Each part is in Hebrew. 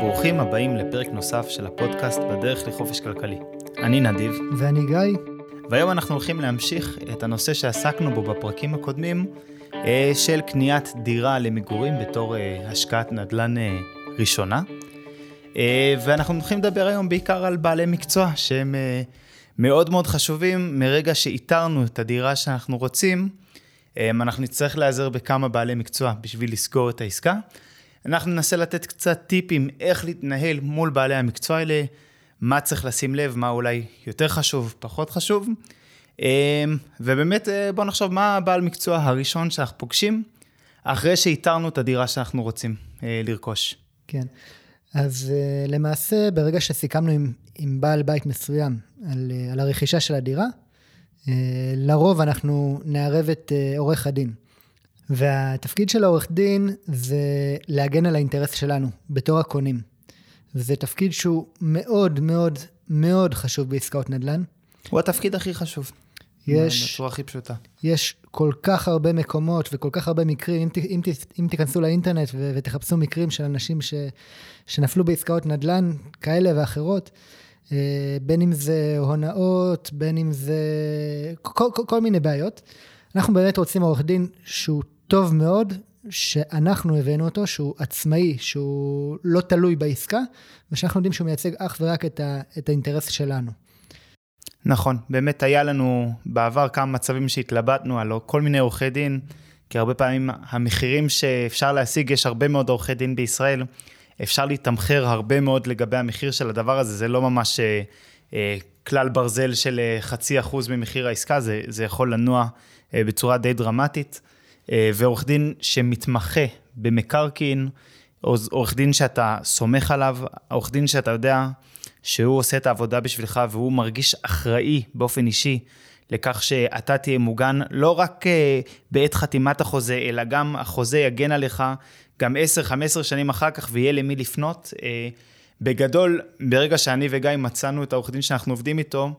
ברוכים הבאים לפרק נוסף של הפודקאסט בדרך לחופש כלכלי. אני נדיב. ואני גיא. והיום אנחנו הולכים להמשיך את הנושא שעסקנו בו בפרקים הקודמים, אה, של קניית דירה למגורים בתור אה, השקעת נדל"ן אה, ראשונה. ואנחנו הולכים לדבר היום בעיקר על בעלי מקצוע שהם מאוד מאוד חשובים מרגע שאיתרנו את הדירה שאנחנו רוצים. אנחנו נצטרך להיעזר בכמה בעלי מקצוע בשביל לסגור את העסקה. אנחנו ננסה לתת קצת טיפים איך להתנהל מול בעלי המקצוע האלה, מה צריך לשים לב, מה אולי יותר חשוב, פחות חשוב. אמ, ובאמת אה, בואו נחשוב מה הבעל מקצוע הראשון שאנחנו פוגשים, אחרי שאיתרנו את הדירה שאנחנו רוצים אה, לרכוש. כן, אז אה, למעשה ברגע שסיכמנו עם, עם בעל בית מסוים על, על הרכישה של הדירה, לרוב אנחנו נערב את עורך הדין. והתפקיד של העורך דין זה להגן על האינטרס שלנו בתור הקונים. וזה תפקיד שהוא מאוד מאוד מאוד חשוב בעסקאות נדל"ן. הוא התפקיד הכי חשוב. יש... בצורה הכי פשוטה. יש כל כך הרבה מקומות וכל כך הרבה מקרים, אם, אם, אם תיכנסו לאינטרנט ו, ותחפשו מקרים של אנשים ש, שנפלו בעסקאות נדל"ן כאלה ואחרות, אה, בין אם זה הונאות, בין אם זה כל, כל, כל מיני בעיות. אנחנו באמת רוצים עורך דין שהוא טוב מאוד, שאנחנו הבאנו אותו, שהוא עצמאי, שהוא לא תלוי בעסקה, ושאנחנו יודעים שהוא מייצג אך ורק את, ה, את האינטרס שלנו. נכון, באמת היה לנו בעבר כמה מצבים שהתלבטנו על כל מיני עורכי דין, כי הרבה פעמים המחירים שאפשר להשיג, יש הרבה מאוד עורכי דין בישראל, אפשר להתמחר הרבה מאוד לגבי המחיר של הדבר הזה, זה לא ממש אה, אה, כלל ברזל של אה, חצי אחוז ממחיר העסקה, זה, זה יכול לנוע אה, בצורה די דרמטית. אה, ועורך דין שמתמחה במקרקעין, עורך דין שאתה סומך עליו, עורך דין שאתה יודע שהוא עושה את העבודה בשבילך והוא מרגיש אחראי באופן אישי לכך שאתה תהיה מוגן, לא רק אה, בעת חתימת החוזה, אלא גם החוזה יגן עליך גם 10-15 שנים אחר כך ויהיה למי לפנות. אה, בגדול, ברגע שאני וגיא מצאנו את העורך דין שאנחנו עובדים איתו,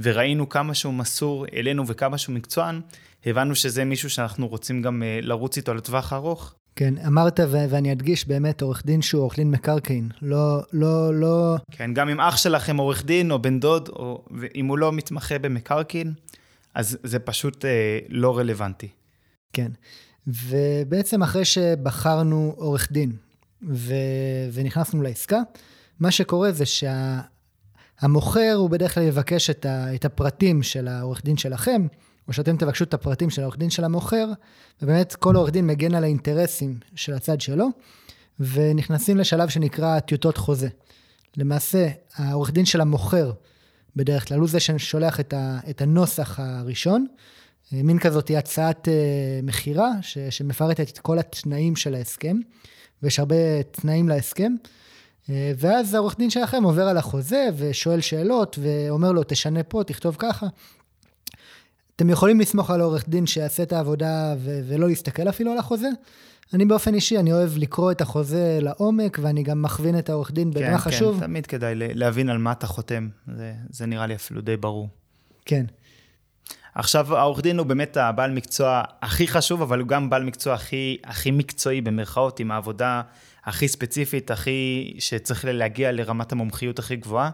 וראינו כמה שהוא מסור אלינו וכמה שהוא מקצוען, הבנו שזה מישהו שאנחנו רוצים גם אה, לרוץ איתו לטווח ארוך. כן, אמרת ו- ואני אדגיש באמת עורך דין שהוא עורך דין מקרקעין, לא, לא, לא... כן, גם אם אח שלכם עורך דין או בן דוד, או אם הוא לא מתמחה במקרקעין, אז זה פשוט אה, לא רלוונטי. כן, ובעצם אחרי שבחרנו עורך דין ו- ונכנסנו לעסקה, מה שקורה זה שהמוכר שה- הוא בדרך כלל יבקש את, ה- את הפרטים של העורך דין שלכם, או שאתם תבקשו את הפרטים של העורך דין של המוכר, ובאמת כל עורך דין מגן על האינטרסים של הצד שלו, ונכנסים לשלב שנקרא טיוטות חוזה. למעשה, העורך דין של המוכר, בדרך כלל, הוא זה ששולח את, ה, את הנוסח הראשון, אה, מין כזאת הצעת אה, מכירה, שמפרטת את כל התנאים של ההסכם, ויש הרבה תנאים להסכם. אה, ואז העורך דין שלכם עובר על החוזה ושואל שאלות ואומר לו, תשנה פה, תכתוב ככה. אתם יכולים לסמוך על עורך דין שיעשה את העבודה ו- ולא להסתכל אפילו על החוזה. אני באופן אישי, אני אוהב לקרוא את החוזה לעומק, ואני גם מכווין את העורך דין במה כן, חשוב. כן, תמיד כדאי להבין על מה אתה חותם, זה, זה נראה לי אפילו די ברור. כן. עכשיו, העורך דין הוא באמת הבעל מקצוע הכי חשוב, אבל הוא גם בעל מקצוע הכי, הכי מקצועי במרכאות, עם העבודה הכי ספציפית, הכי, שצריך להגיע לרמת המומחיות הכי גבוהה,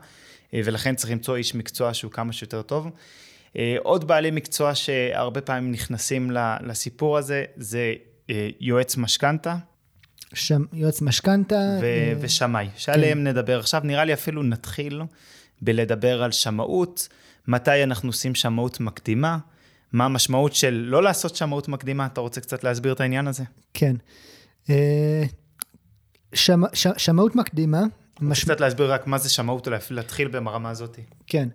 ולכן צריך למצוא איש מקצוע שהוא כמה שיותר טוב. אה, עוד בעלי מקצוע שהרבה פעמים נכנסים לסיפור הזה, זה אה, יועץ משכנתה. שם, יועץ משכנתה. ו- אה, ושמאי, שעליהם כן. נדבר עכשיו. נראה לי אפילו נתחיל בלדבר על שמאות, מתי אנחנו עושים שמאות מקדימה, מה המשמעות של לא לעשות שמאות מקדימה, אתה רוצה קצת להסביר את העניין הזה? כן. שמ, ש, שמאות מקדימה. מש... קצת להסביר רק מה זה שמאות, להתחיל ברמה הזאת. כן.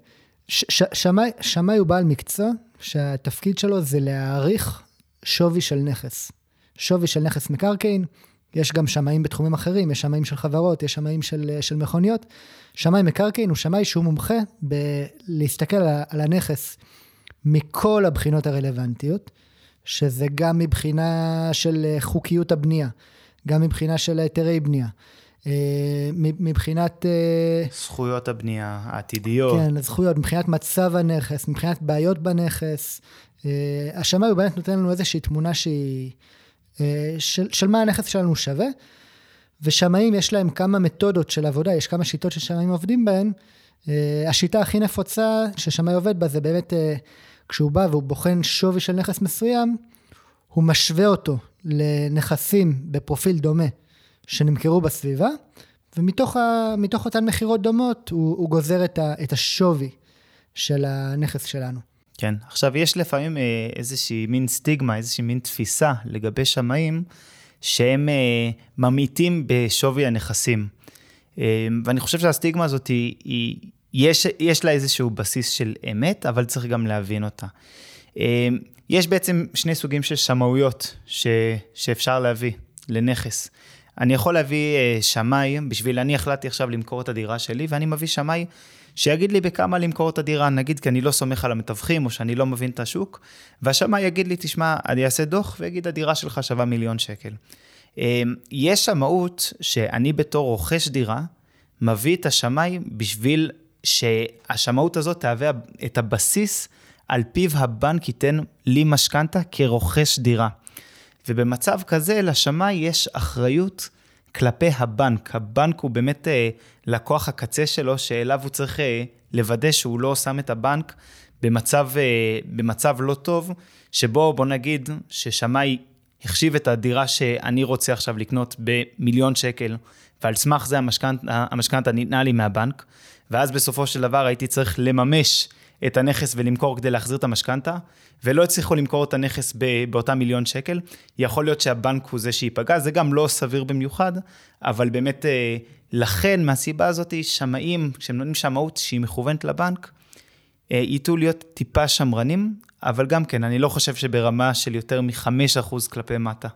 שמאי, הוא בעל מקצוע שהתפקיד שלו זה להעריך שווי של נכס. שווי של נכס מקרקעין, יש גם שמאים בתחומים אחרים, יש שמאים של חברות, יש שמאים של, של מכוניות. שמאי מקרקעין הוא שמאי שהוא מומחה בלהסתכל על, הנכס מכל הבחינות הרלוונטיות, שזה גם מבחינה של חוקיות הבנייה, גם מבחינה של היתרי בנייה, אה, מבחינת... אה, זכויות הבנייה העתידיות. כן, זכויות, מבחינת מצב הנכס, מבחינת בעיות בנכס. אה, השמאי הוא באמת נותן לנו איזושהי תמונה שהיא... של, של מה הנכס שלנו שווה. ושמאים יש להם כמה מתודות של עבודה, יש כמה שיטות ששמאים עובדים בהן. אה, השיטה הכי נפוצה ששמאי עובד בה זה באמת אה, כשהוא בא והוא בוחן שווי של נכס מסוים, הוא משווה אותו לנכסים בפרופיל דומה שנמכרו בסביבה, ומתוך ה, אותן מכירות דומות הוא, הוא גוזר את, ה, את השווי של הנכס שלנו. כן, עכשיו יש לפעמים אה, איזושהי מין סטיגמה, איזושהי מין תפיסה לגבי שמאים, שהם אה, ממעיטים בשווי הנכסים. אה, ואני חושב שהסטיגמה הזאת היא, היא יש, יש לה איזשהו בסיס של אמת, אבל צריך גם להבין אותה. יש בעצם שני סוגים של שמאויות ש, שאפשר להביא לנכס. אני יכול להביא שמאי, בשביל אני החלטתי עכשיו למכור את הדירה שלי, ואני מביא שמאי שיגיד לי בכמה למכור את הדירה, נגיד כי אני לא סומך על המתווכים או שאני לא מבין את השוק, והשמאי יגיד לי, תשמע, אני אעשה דוח ויגיד, הדירה שלך שווה מיליון שקל. אמ, יש שמאות שאני בתור רוכש דירה, מביא את השמאי בשביל שהשמאות הזאת תהווה את הבסיס על פיו הבנק ייתן לי משכנתה כרוכש דירה. ובמצב כזה לשמאי יש אחריות כלפי הבנק. הבנק הוא באמת אה, לקוח הקצה שלו, שאליו הוא צריך אה, לוודא שהוא לא שם את הבנק במצב, אה, במצב לא טוב, שבו בוא נגיד ששמאי החשיב את הדירה שאני רוצה עכשיו לקנות במיליון שקל, ועל סמך זה המשכנתה ניתנה לי מהבנק, ואז בסופו של דבר הייתי צריך לממש את הנכס ולמכור כדי להחזיר את המשכנתה, ולא הצליחו למכור את הנכס באותה מיליון שקל, יכול להיות שהבנק הוא זה שייפגע, זה גם לא סביר במיוחד, אבל באמת אה, לכן מהסיבה הזאת שמאים, כשהם נותנים שמאות שהיא מכוונת לבנק, אה, ייטו להיות טיפה שמרנים, אבל גם כן, אני לא חושב שברמה של יותר מ-5% כלפי מטה.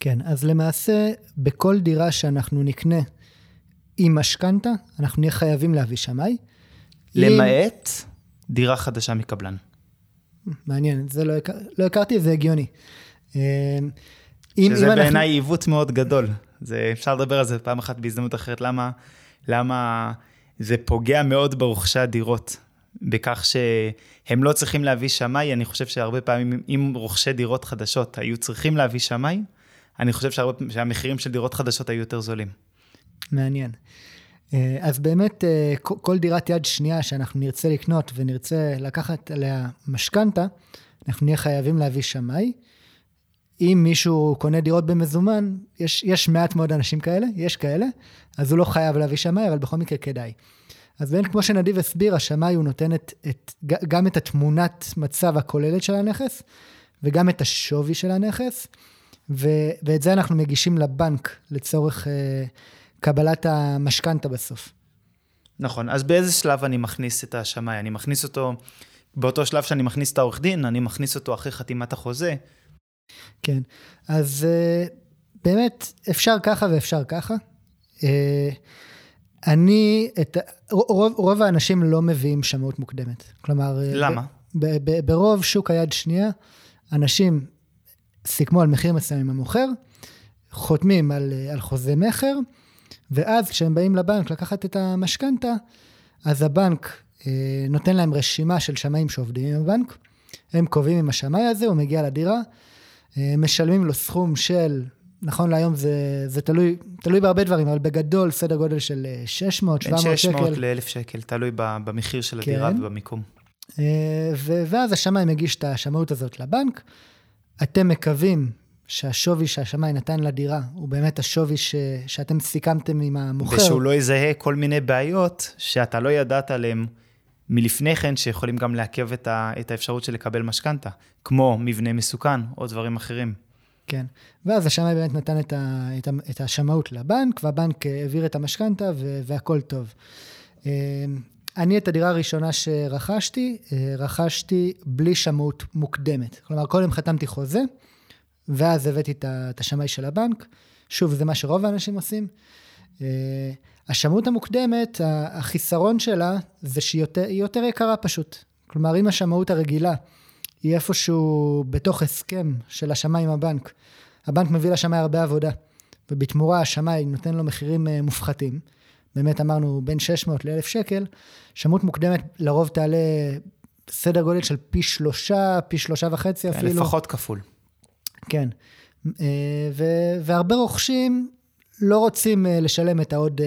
כן, אז למעשה, בכל דירה שאנחנו נקנה עם משכנתה, אנחנו נהיה חייבים להביא שמאי. למעט אם... דירה חדשה מקבלן. מעניין, זה לא, הכ... לא הכרתי, זה הגיוני. אה, אם, שזה בעיניי אנחנו... עיוות מאוד גדול. זה, אפשר לדבר על זה פעם אחת בהזדמנות אחרת, למה, למה זה פוגע מאוד ברוכשי הדירות. בכך שהם לא צריכים להביא שמאי, אני חושב שהרבה פעמים, אם רוכשי דירות חדשות היו צריכים להביא שמאי, אני חושב שהרבה, שהמחירים של דירות חדשות היו יותר זולים. מעניין. אה, אז באמת, אה, כל דירת יד שנייה שאנחנו נרצה לקנות ונרצה לקחת עליה משכנתה, אנחנו נהיה חייבים להביא שמאי. אם מישהו קונה דירות במזומן, יש, יש מעט מאוד אנשים כאלה, יש כאלה, אז הוא לא חייב להביא שמאי, אבל בכל מקרה כדאי. אז באמת, כמו שנדיב הסביר, השמאי הוא נותן את, את, גם את התמונת מצב הכוללת של הנכס, וגם את השווי של הנכס, ו, ואת זה אנחנו מגישים לבנק לצורך uh, קבלת המשכנתה בסוף. נכון, אז באיזה שלב אני מכניס את השמאי? אני מכניס אותו, באותו שלב שאני מכניס את העורך דין, אני מכניס אותו אחרי חתימת החוזה. כן, אז uh, באמת, אפשר ככה ואפשר ככה. Uh, אני, את, רוב, רוב האנשים לא מביאים שמאות מוקדמת. כלומר... אה, למה? ב, ב, ב, ברוב שוק היד שנייה, אנשים סיכמו על מחיר מסוים עם המוכר, חותמים על, אה, על חוזה מכר, ואז כשהם באים לבנק לקחת את המשכנתה, אז הבנק אה, נותן להם רשימה של שמאים שעובדים עם הבנק, הם קובעים עם השמאי הזה, הוא מגיע לדירה, אה, משלמים לו סכום של נכון להיום זה, זה תלוי, תלוי בהרבה דברים, אבל בגדול סדר גודל של 600, 700 שקל. בין 600 ל-1,000 שקל, תלוי במחיר של הדירה כן. ובמיקום. אה, ואז השמאי מגיש את השמאות הזאת לבנק. אתם מקווים שהשווי שהשמאי נתן לדירה הוא באמת השווי ש... שאתם סיכמתם עם המוכר. ושהוא לא יזהה כל מיני בעיות שאתה לא ידעת עליהן מלפני כן, שיכולים גם לעכב את, ה... את האפשרות של לקבל משכנתה, כמו מבנה מסוכן או דברים אחרים. כן. ואז השמאי באמת נתן את, ה, את, ה, את השמאות לבנק, והבנק העביר את המשכנתה והכל טוב. אמ, אני את הדירה הראשונה שרכשתי, אה, רכשתי בלי שמאות מוקדמת. כלומר, קודם חתמתי חוזה, ואז הבאתי את השמאי של הבנק. שוב, זה מה שרוב האנשים עושים. אה, השמאות המוקדמת, החיסרון שלה זה שהיא יותר, יותר יקרה פשוט. כלומר, אם השמאות הרגילה היא איפשהו בתוך הסכם של השמאי עם הבנק. הבנק מביא לשמאי הרבה עבודה, ובתמורה השמאי נותן לו מחירים אה, מופחתים. באמת אמרנו בין 600 ל-1,000 שקל, שמות מוקדמת לרוב תעלה סדר גודל של פי שלושה, פי שלושה וחצי כן, אפילו. לפחות כפול. כן. אה, ו- והרבה רוכשים לא רוצים לשלם את העוד,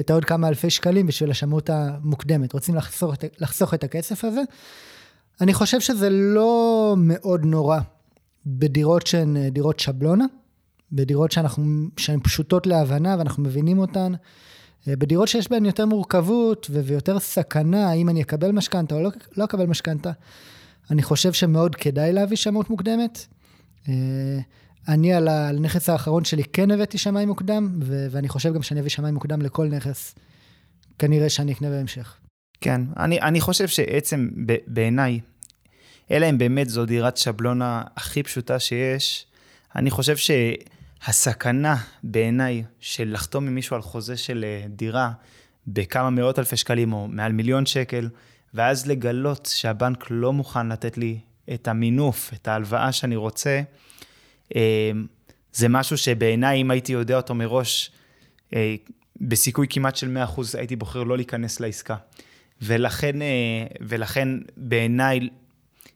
את העוד כמה אלפי שקלים בשביל השמאות המוקדמת, רוצים לחסוך, לחסוך את הכסף הזה. אני חושב שזה לא מאוד נורא בדירות שהן דירות שבלונה, בדירות שאנחנו, שהן פשוטות להבנה ואנחנו מבינים אותן. בדירות שיש בהן יותר מורכבות ויותר סכנה, האם אני אקבל משכנתה או לא, לא אקבל משכנתה, אני חושב שמאוד כדאי להביא שמאות מוקדמת. אה, אני על הנכס האחרון שלי כן הבאתי שמאי מוקדם, ו- ואני חושב גם שאני אביא שמאי מוקדם לכל נכס, כנראה שאני אקנה בהמשך. כן, אני, אני חושב שעצם בעיניי, אלא אם באמת זו דירת שבלונה הכי פשוטה שיש, אני חושב שהסכנה בעיניי של לחתום עם מישהו על חוזה של אה, דירה בכמה מאות אלפי שקלים או מעל מיליון שקל, ואז לגלות שהבנק לא מוכן לתת לי את המינוף, את ההלוואה שאני רוצה, אה, זה משהו שבעיניי, אם הייתי יודע אותו מראש, אה, בסיכוי כמעט של 100% הייתי בוחר לא להיכנס לעסקה. ולכן, אה, ולכן בעיניי,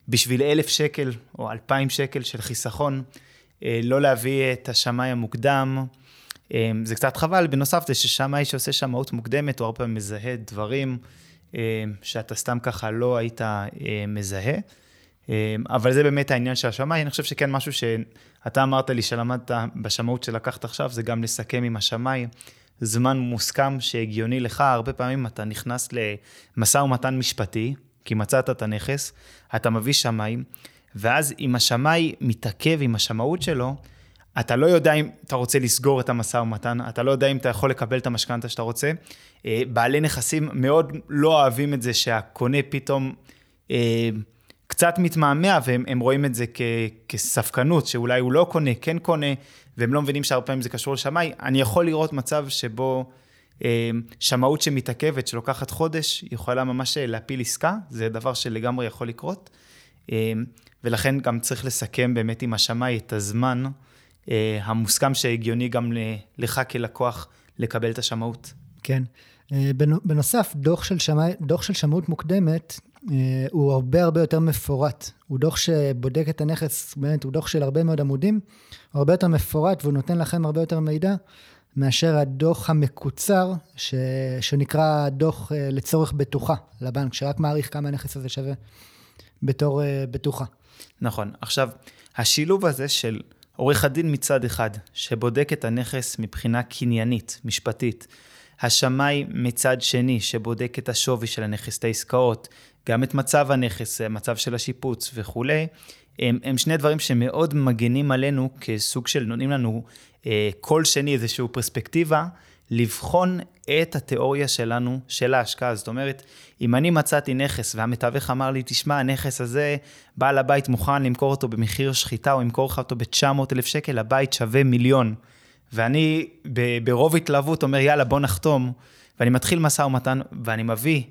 בשביל אלף שקל או אלפיים שקל של חיסכון, לא להביא את השמאי המוקדם, זה קצת חבל. בנוסף, זה ששמאי שעושה שמאות מוקדמת, הוא הרבה פעמים מזהה דברים. שאתה סתם ככה לא היית מזהה. אה, אבל זה באמת העניין של השמאי. אני חושב שכן משהו שאתה אמרת לי שלמדת בשמאות שלקחת עכשיו, זה גם לסכם עם השמאי. זמן מוסכם שהגיוני לך, הרבה פעמים אתה נכנס למשא ומתן משפטי, כי מצאת את הנכס, אתה מביא שמאי, ואז אם השמאי מתעכב עם השמאות שלו, אתה לא יודע אם אתה רוצה לסגור את המשא ומתן, אתה לא יודע אם אתה יכול לקבל את המשכנתה שאתה רוצה. אה, בעלי נכסים מאוד לא אוהבים את זה שהקונה פתאום אה, קצת מתמהמה, והם רואים את זה כ, כספקנות, שאולי הוא לא קונה, כן קונה, והם לא מבינים שהרבה פעמים זה קשור לשמאי. אני יכול לראות מצב שבו אה, שמאות שמתעכבת, שלוקחת חודש, יכולה ממש להפיל עסקה, זה דבר שלגמרי יכול לקרות. ולכן גם צריך לסכם באמת עם השמאי את הזמן. אה, המוסכם שהגיוני גם לך כלקוח לקבל את השמאות. כן. אה, בנוסף, דוח של, דוח של שמאות מוקדמת אה, הוא הרבה הרבה יותר מפורט. הוא דוח שבודק את הנכס, באמת, הוא דוח של הרבה מאוד עמודים, הוא הרבה יותר מפורט והוא נותן לכם הרבה יותר מידע מאשר הדוח המקוצר, ש... שנקרא דוח לצורך בטוחה לבנק, שרק מעריך כמה הנכס הזה שווה בתור בטוחה. נכון. עכשיו, השילוב הזה של עורך הדין מצד אחד, שבודק את הנכס מבחינה קניינית, משפטית. השמאי מצד שני, שבודק את השווי של הנכס, את העסקאות, גם את מצב הנכס, מצב של השיפוץ וכולי, הם, הם שני דברים שמאוד מגנים עלינו כסוג של, נותנים לנו אה, כל שני איזושהי פרספקטיבה לבחון את התיאוריה שלנו, של ההשקעה. זאת אומרת, אם אני מצאתי נכס והמתווך אמר לי, תשמע, הנכס הזה, בעל הבית מוכן למכור אותו במחיר שחיטה, או למכור לך אותו ב-900 אלף שקל, הבית שווה מיליון. ואני ברוב התלהבות אומר, יאללה, בוא נחתום, ואני מתחיל משא ומתן, ואני מביא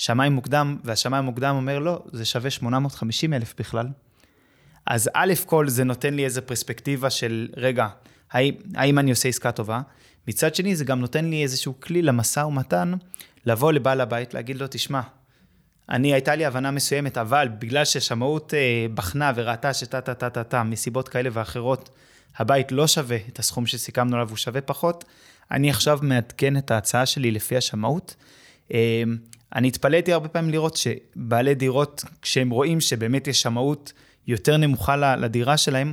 שמאי מוקדם, והשמאי המוקדם אומר, לא, זה שווה 850 אלף בכלל. אז א' כל זה נותן לי איזו פרספקטיבה של, רגע, האם, האם אני עושה עסקה טובה? מצד שני, זה גם נותן לי איזשהו כלי למשא ומתן, לבוא לבעל הבית, להגיד לו, תשמע, אני, הייתה לי הבנה מסוימת, אבל בגלל ששמאות אה, בחנה וראתה שטה טה טה טה טה, מסיבות כאלה ואחרות, הבית לא שווה את הסכום שסיכמנו עליו, הוא שווה פחות, אני עכשיו מעדכן את ההצעה שלי לפי השמאות. אה, אני התפלאתי הרבה פעמים לראות שבעלי דירות, כשהם רואים שבאמת יש שמאות יותר נמוכה לדירה שלהם,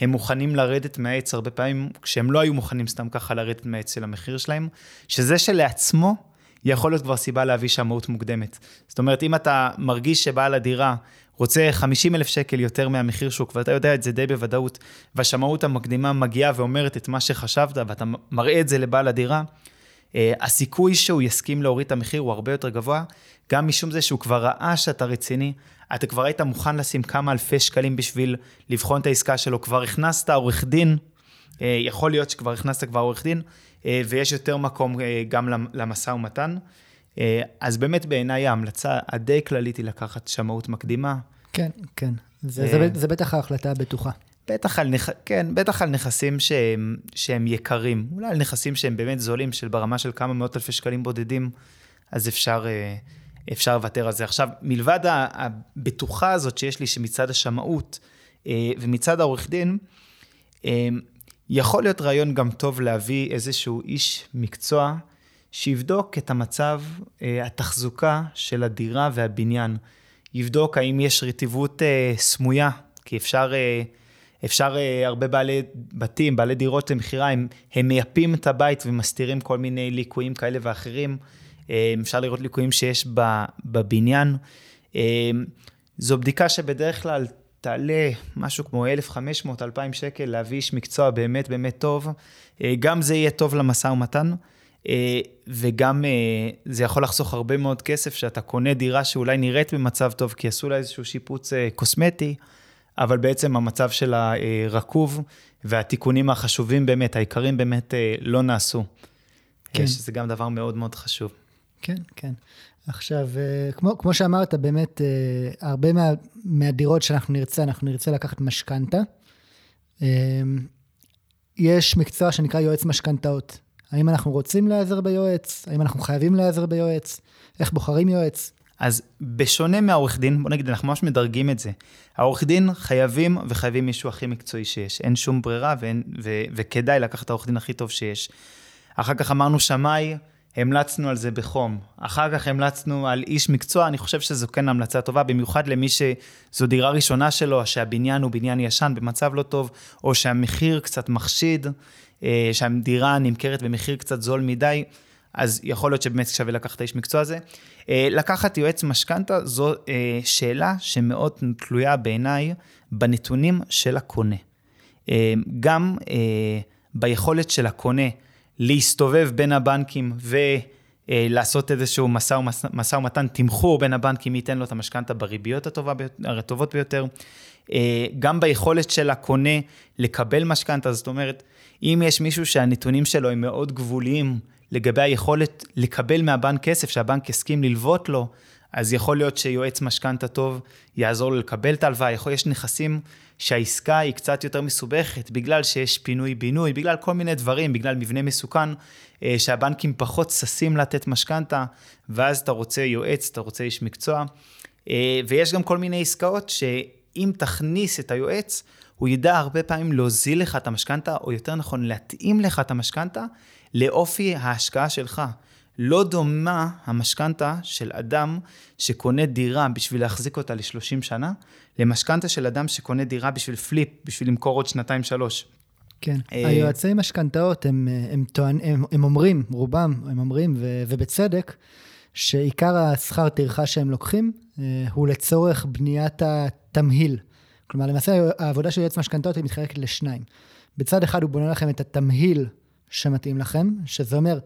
הם מוכנים לרדת מהעץ הרבה פעמים, כשהם לא היו מוכנים סתם ככה לרדת מהעץ של המחיר שלהם, שזה שלעצמו יכול להיות כבר סיבה להביא שמאות מוקדמת. זאת אומרת, אם אתה מרגיש שבעל הדירה רוצה 50 אלף שקל יותר מהמחיר שוק, ואתה יודע את זה די בוודאות, והשמאות המקדימה מגיעה ואומרת את מה שחשבת, ואתה מראה את זה לבעל הדירה, הסיכוי שהוא יסכים להוריד את המחיר הוא הרבה יותר גבוה, גם משום זה שהוא כבר ראה שאתה רציני, אתה כבר היית מוכן לשים כמה אלפי שקלים בשביל לבחון את העסקה שלו, כבר הכנסת עורך דין, אה, יכול להיות שכבר הכנסת כבר עורך דין, אה, ויש יותר מקום גם למשא ומתן. אז באמת בעיניי ההמלצה הדי כללית היא לקחת שמאות מקדימה. כן, כן. זה, זה, זה בטח ההחלטה הבטוחה. בטח על, נכ... כן, בטח על נכסים שהם, שהם יקרים, אולי על נכסים שהם באמת זולים, של ברמה של כמה מאות אלפי שקלים בודדים, אז אפשר, אה, אפשר לוותר על זה. עכשיו, מלבד הבטוחה הזאת שיש לי, שמצד השמאות אה, ומצד העורך דין, אה, יכול להיות רעיון גם טוב להביא איזשהו איש מקצוע שיבדוק את המצב, התחזוקה של הדירה והבניין. יבדוק האם יש רטיבות סמויה, כי אפשר, אפשר אה, הרבה בעלי בתים, בעלי דירות למכירה, הם, הם מייפים את הבית ומסתירים כל מיני ליקויים כאלה ואחרים. אה, אפשר לראות ליקויים שיש בבניין. אה, זו בדיקה שבדרך כלל תעלה משהו כמו 1,500-2,000 שקל להביא איש מקצוע באמת באמת טוב. גם זה יהיה טוב למשא ומתן, וגם זה יכול לחסוך הרבה מאוד כסף שאתה קונה דירה שאולי נראית במצב טוב, כי עשו לה איזשהו שיפוץ קוסמטי, אבל בעצם המצב שלה רקוב, והתיקונים החשובים באמת, העיקרים באמת, לא נעשו. כן. שזה גם דבר מאוד מאוד חשוב. כן, כן. עכשיו, אה, כמו, כמו שאמרת, באמת, אה, הרבה מה, מהדירות שאנחנו נרצה, אנחנו נרצה לקחת משכנתה. אה, יש מקצוע שנקרא יועץ משכנתאות. האם אנחנו רוצים להיעזר ביועץ? האם אנחנו חייבים להיעזר ביועץ? איך בוחרים יועץ? אז בשונה מהעורך דין, בוא נגיד, אנחנו ממש מדרגים את זה. העורך דין חייבים וחייבים מישהו הכי מקצועי שיש. אין שום ברירה ואין, ו, וכדאי לקחת את העורך דין הכי טוב שיש. אחר כך אמרנו שמאי, המלצנו על זה בחום. אחר כך המלצנו על איש מקצוע, אני חושב שזו כן המלצה טובה, במיוחד למי שזו דירה ראשונה שלו, שהבניין הוא בניין ישן במצב לא טוב, או שהמחיר קצת מחשיד, אה, שהדירה נמכרת במחיר קצת זול מדי, אז יכול להיות שבאמת שווה לקחת איש מקצוע הזה. אה, לקחת יועץ משכנתה זו אה, שאלה שמאוד תלויה בעיניי בנתונים של הקונה. גם ביכולת של הקונה להסתובב בין הבנקים ולעשות איזשהו משא, משא ומתן, תמחור בין הבנקים, ייתן לו את המשכנתה בריביות הטובה, הטובות ביותר. אה, גם ביכולת של הקונה לקבל משכנתה, זאת אומרת, אם יש מישהו שהנתונים שלו הם מאוד גבוליים לגבי היכולת לקבל מהבנק כסף, שהבנק יסכים ללוות לו, אז יכול להיות שיועץ משכנתה טוב יעזור לו לקבל את ההלוואה. יכול, יש נכסים שהעסקה היא קצת יותר מסובכת, בגלל שיש פינוי-בינוי, בגלל כל מיני דברים, בגלל מבנה מסוכן, אה, שהבנקים פחות ששים לתת משכנתה, ואז אתה רוצה יועץ, אתה רוצה איש מקצוע. אה, ויש גם כל מיני עסקאות שאם תכניס את היועץ, הוא ידע הרבה פעמים להוזיל לך את המשכנתה, או יותר נכון, להתאים לך את המשכנתה לאופי ההשקעה שלך. לא דומה המשכנתה של אדם שקונה דירה בשביל להחזיק אותה ל-30 שנה, למשכנתה של אדם שקונה דירה בשביל פליפ, בשביל למכור עוד שנתיים-שלוש. כן, אה, היועצי משכנתאות, הם, הם, הם, הם, הם אומרים, רובם, הם אומרים, ו, ובצדק, שעיקר השכר טרחה שהם לוקחים אה, הוא לצורך בניית התמהיל. כלומר, למעשה העבודה של יועץ משכנתאות היא מתחלקת לשניים. בצד אחד הוא בונה לכם את התמהיל שמתאים לכם, שזה אומר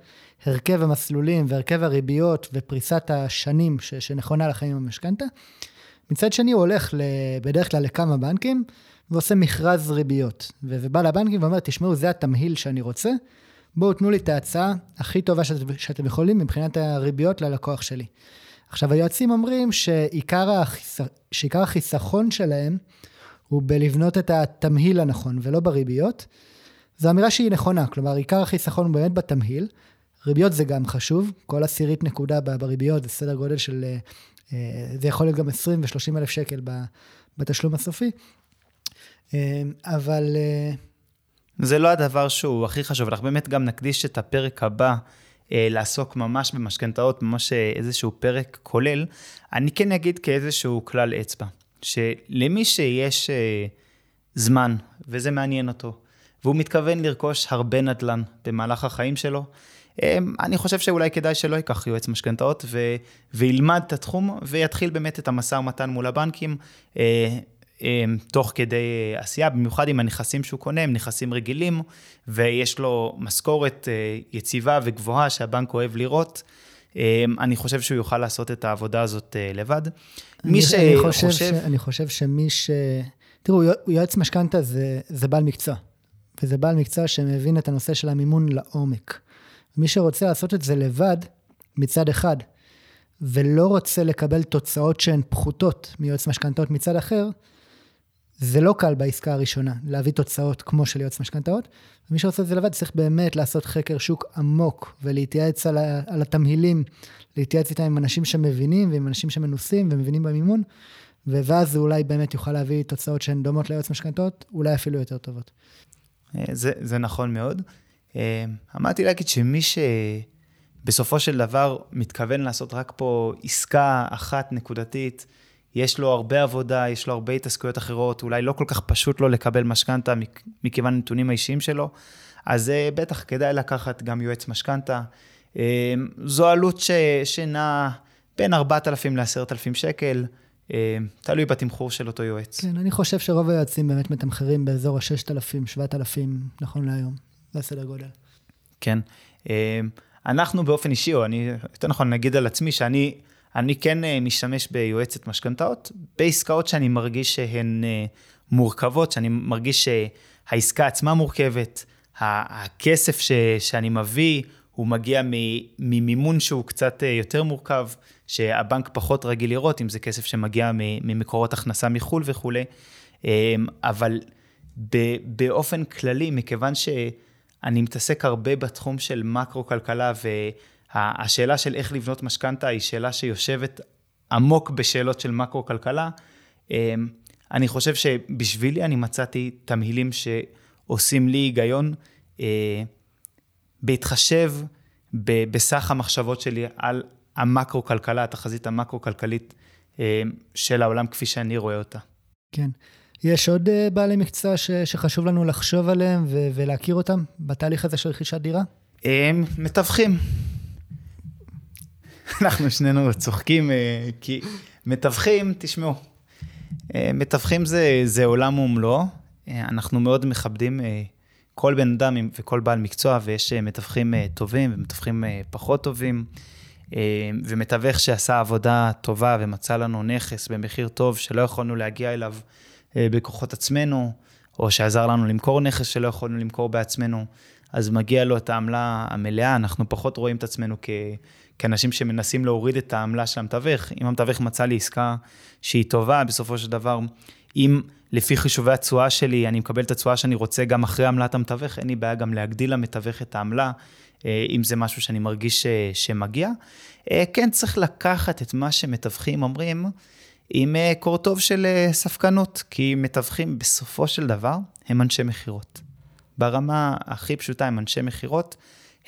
הרכב המסלולים והרכב הריביות ופריסת השנים ש, שנכונה לכם עם המשכנתה. מצד שני הוא הולך ל, בדרך כלל לכמה בנקים ועושה מכרז ריביות. ובא לבנקים ואומר, תשמעו, זה התמהיל שאני רוצה, בואו תנו לי את ההצעה הכי טובה שאת, שאתם יכולים מבחינת הריביות ללקוח שלי. עכשיו, היועצים אומרים שעיקר, החיס... שעיקר החיסכון שלהם הוא בלבנות את התמהיל הנכון ולא בריביות. זו אמירה שהיא נכונה, כלומר עיקר החיסכון הוא באמת בתמהיל. ריביות זה גם חשוב, כל עשירית נקודה בריביות זה סדר גודל של, אה, אה, זה יכול להיות גם 20 ו-30 אלף שקל בתשלום הסופי, אה, אבל... זה לא הדבר שהוא הכי חשוב, אנחנו באמת גם נקדיש את הפרק הבא לעסוק ממש במשכנתאות, ממש איזשהו פרק כולל. אני כן אגיד כאיזשהו כלל אצבע, שלמי שיש זמן, וזה מעניין אותו, והוא מתכוון לרכוש הרבה נדל"ן במהלך החיים שלו. אמ, אני חושב שאולי כדאי שלא ייקח יועץ משכנתאות ו- וילמד את התחום ויתחיל באמת את המשא ומתן מול הבנקים. אה, אמ, תוך כדי עשייה, במיוחד עם הנכסים שהוא קונה, הם נכסים רגילים, ויש לו משכורת אה, יציבה וגבוהה שהבנק אוהב לראות. אמ, אני חושב שהוא יוכל לעשות את העבודה הזאת אה, לבד. מי שחושב... אני חושב שמי ש... תראו, יועץ משכנתה זה, זה בעל מקצוע. וזה בעל מקצוע שמבין את הנושא של המימון לעומק. מי שרוצה לעשות את זה לבד, מצד אחד, ולא רוצה לקבל תוצאות שהן פחותות מיועץ משכנתאות מצד אחר, זה לא קל בעסקה הראשונה, להביא תוצאות כמו של יועץ משכנתאות. ומי שרוצה את זה לבד צריך באמת לעשות חקר שוק עמוק ולהתייעץ על, ה, על התמהילים, להתייעץ איתם עם אנשים שמבינים ועם אנשים שמנוסים ומבינים במימון, ואז זה אולי באמת יוכל להביא תוצאות שהן דומות ליועץ משכנתאות, אולי אפילו יותר טובות. זה, זה נכון מאוד. אמרתי להגיד שמי שבסופו של דבר מתכוון לעשות רק פה עסקה אחת נקודתית, יש לו הרבה עבודה, יש לו הרבה התעסקויות אחרות, אולי לא כל כך פשוט לו לקבל משכנתה מכיוון הנתונים האישיים שלו, אז בטח כדאי לקחת גם יועץ משכנתה. זו עלות ש, שנעה בין 4,000 ל-10,000 שקל. תלוי בתמחור של אותו יועץ. כן, אני חושב שרוב היועצים באמת מתמחרים באזור ה-6,000, 7,000, נכון להיום. זה הסדר גודל. כן. אנחנו באופן אישי, או אני, יותר נכון, נגיד על עצמי, שאני אני כן אה, משתמש ביועצת משכנתאות, בעסקאות שאני מרגיש שהן אה, מורכבות, שאני מרגיש שהעסקה עצמה מורכבת, הכסף ש, שאני מביא, הוא מגיע ממימון שהוא קצת אה, יותר מורכב, שהבנק פחות רגיל לראות, אם זה כסף שמגיע ממקורות הכנסה מחו"ל וכולי. אבל באופן כללי, מכיוון שאני מתעסק הרבה בתחום של מקרו-כלכלה, והשאלה של איך לבנות משכנתה היא שאלה שיושבת עמוק בשאלות של מקרו-כלכלה, אני חושב שבשבילי אני מצאתי תמהילים שעושים לי היגיון, בהתחשב בסך המחשבות שלי על המקרו-כלכלה, התחזית המקרו-כלכלית אה, של העולם כפי שאני רואה אותה. כן. יש עוד אה, בעלי מקצוע ש, שחשוב לנו לחשוב עליהם ו, ולהכיר אותם בתהליך הזה של רכישת דירה? הם מתווכים. אנחנו שנינו צוחקים, אה, כי מתווכים, תשמעו, מתווכים זה, זה עולם ומלואו. אנחנו מאוד מכבדים כל בן אדם וכל בעל מקצוע, ויש מתווכים טובים ומתווכים פחות טובים. אה, ומתווך שעשה עבודה טובה ומצא לנו נכס במחיר טוב שלא יכולנו להגיע אליו אה, בכוחות עצמנו, או שעזר לנו למכור נכס שלא יכולנו למכור בעצמנו, אז מגיע לו את העמלה המלאה, אנחנו פחות רואים את עצמנו כ... כאנשים שמנסים להוריד את העמלה של המתווך. אם המתווך מצא לי עסקה שהיא טובה, בסופו של דבר, אם לפי חישובי התשואה שלי, אני מקבל את התשואה שאני רוצה גם אחרי עמלת המתווך, אין לי בעיה גם להגדיל למתווך את העמלה, אה, אם זה משהו שאני מרגיש ש, שמגיע. אה, כן צריך לקחת את מה שמתווכים אומרים עם אה, קורטוב של ספקנות, כי מתווכים בסופו של דבר הם אנשי מכירות. ברמה הכי פשוטה הם אנשי מכירות,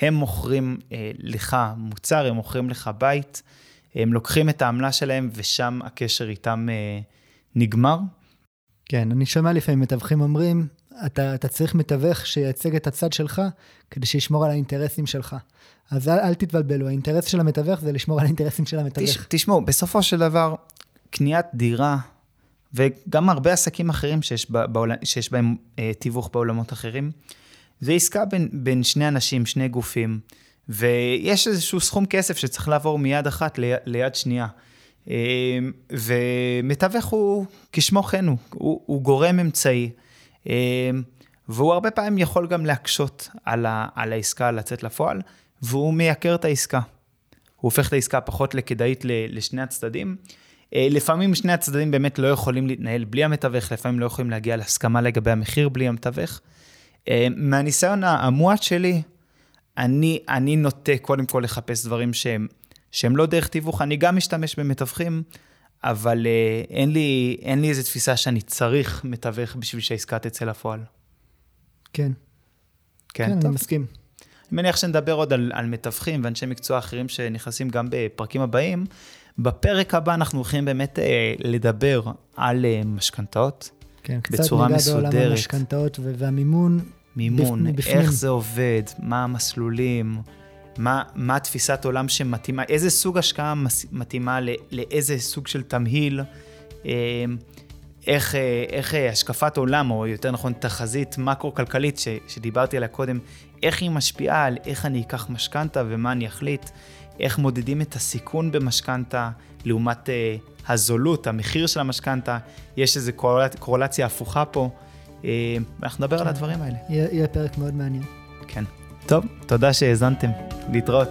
הם מוכרים לך מוצר, הם מוכרים לך בית, הם לוקחים את העמלה שלהם ושם הקשר איתם נגמר. כן, אני שומע לפעמים מתווכים אומרים, אתה, אתה צריך מתווך שייצג את הצד שלך, כדי שישמור על האינטרסים שלך. אז אל, אל תתבלבלו, האינטרס של המתווך זה לשמור על האינטרסים של המתווך. תש, תשמעו, בסופו של דבר, קניית דירה, וגם הרבה עסקים אחרים שיש, בעול, שיש בהם אה, תיווך בעולמות אחרים, זה עסקה בין, בין שני אנשים, שני גופים, ויש איזשהו סכום כסף שצריך לעבור מיד אחת ל, ליד שנייה. אה, ומתווך הוא כשמו כן הוא, הוא, הוא גורם אמצעי. אמ, והוא הרבה פעמים יכול גם להקשות על, ה, על העסקה לצאת לפועל, והוא מייקר את העסקה. הוא הופך את העסקה פחות לכדאית לשני הצדדים. אה, לפעמים שני הצדדים באמת לא יכולים להתנהל בלי המתווך, לפעמים לא יכולים להגיע להסכמה לגבי המחיר בלי המתווך. אה, מהניסיון המועט שלי, אני, אני נוטה קודם כל לחפש דברים שהם, שהם לא דרך תיווך, אני גם משתמש במתווכים, אבל uh, אין, לי, אין לי איזו תפיסה שאני צריך מתווך בשביל שהעסקה תצא לפועל. כן. כן, כן. אני מסכים. אני מניח שנדבר עוד על, על מתווכים ואנשי מקצוע אחרים שנכנסים גם בפרקים הבאים. בפרק הבא אנחנו הולכים באמת uh, לדבר על uh, משכנתאות. כן, קצת ניגע בעולם המשכנתאות והמימון. מימון, בפנים. איך זה עובד, מה המסלולים. מה, מה תפיסת עולם שמתאימה, איזה סוג השקעה מתאימה לאיזה סוג של תמהיל, אה, איך, אה, איך אה, השקפת עולם, או יותר נכון תחזית מקרו-כלכלית ש, שדיברתי עליה קודם, איך היא משפיעה על איך אני אקח משכנתה ומה אני אחליט, איך מודדים את הסיכון במשכנתה לעומת הזולות, המחיר של המשכנתה, יש איזו קורלציה הפוכה פה, אנחנו נדבר על הדברים האלה. יהיה, יהיה פרק מאוד מעניין. טוב, תודה שהאזנתם. להתראות.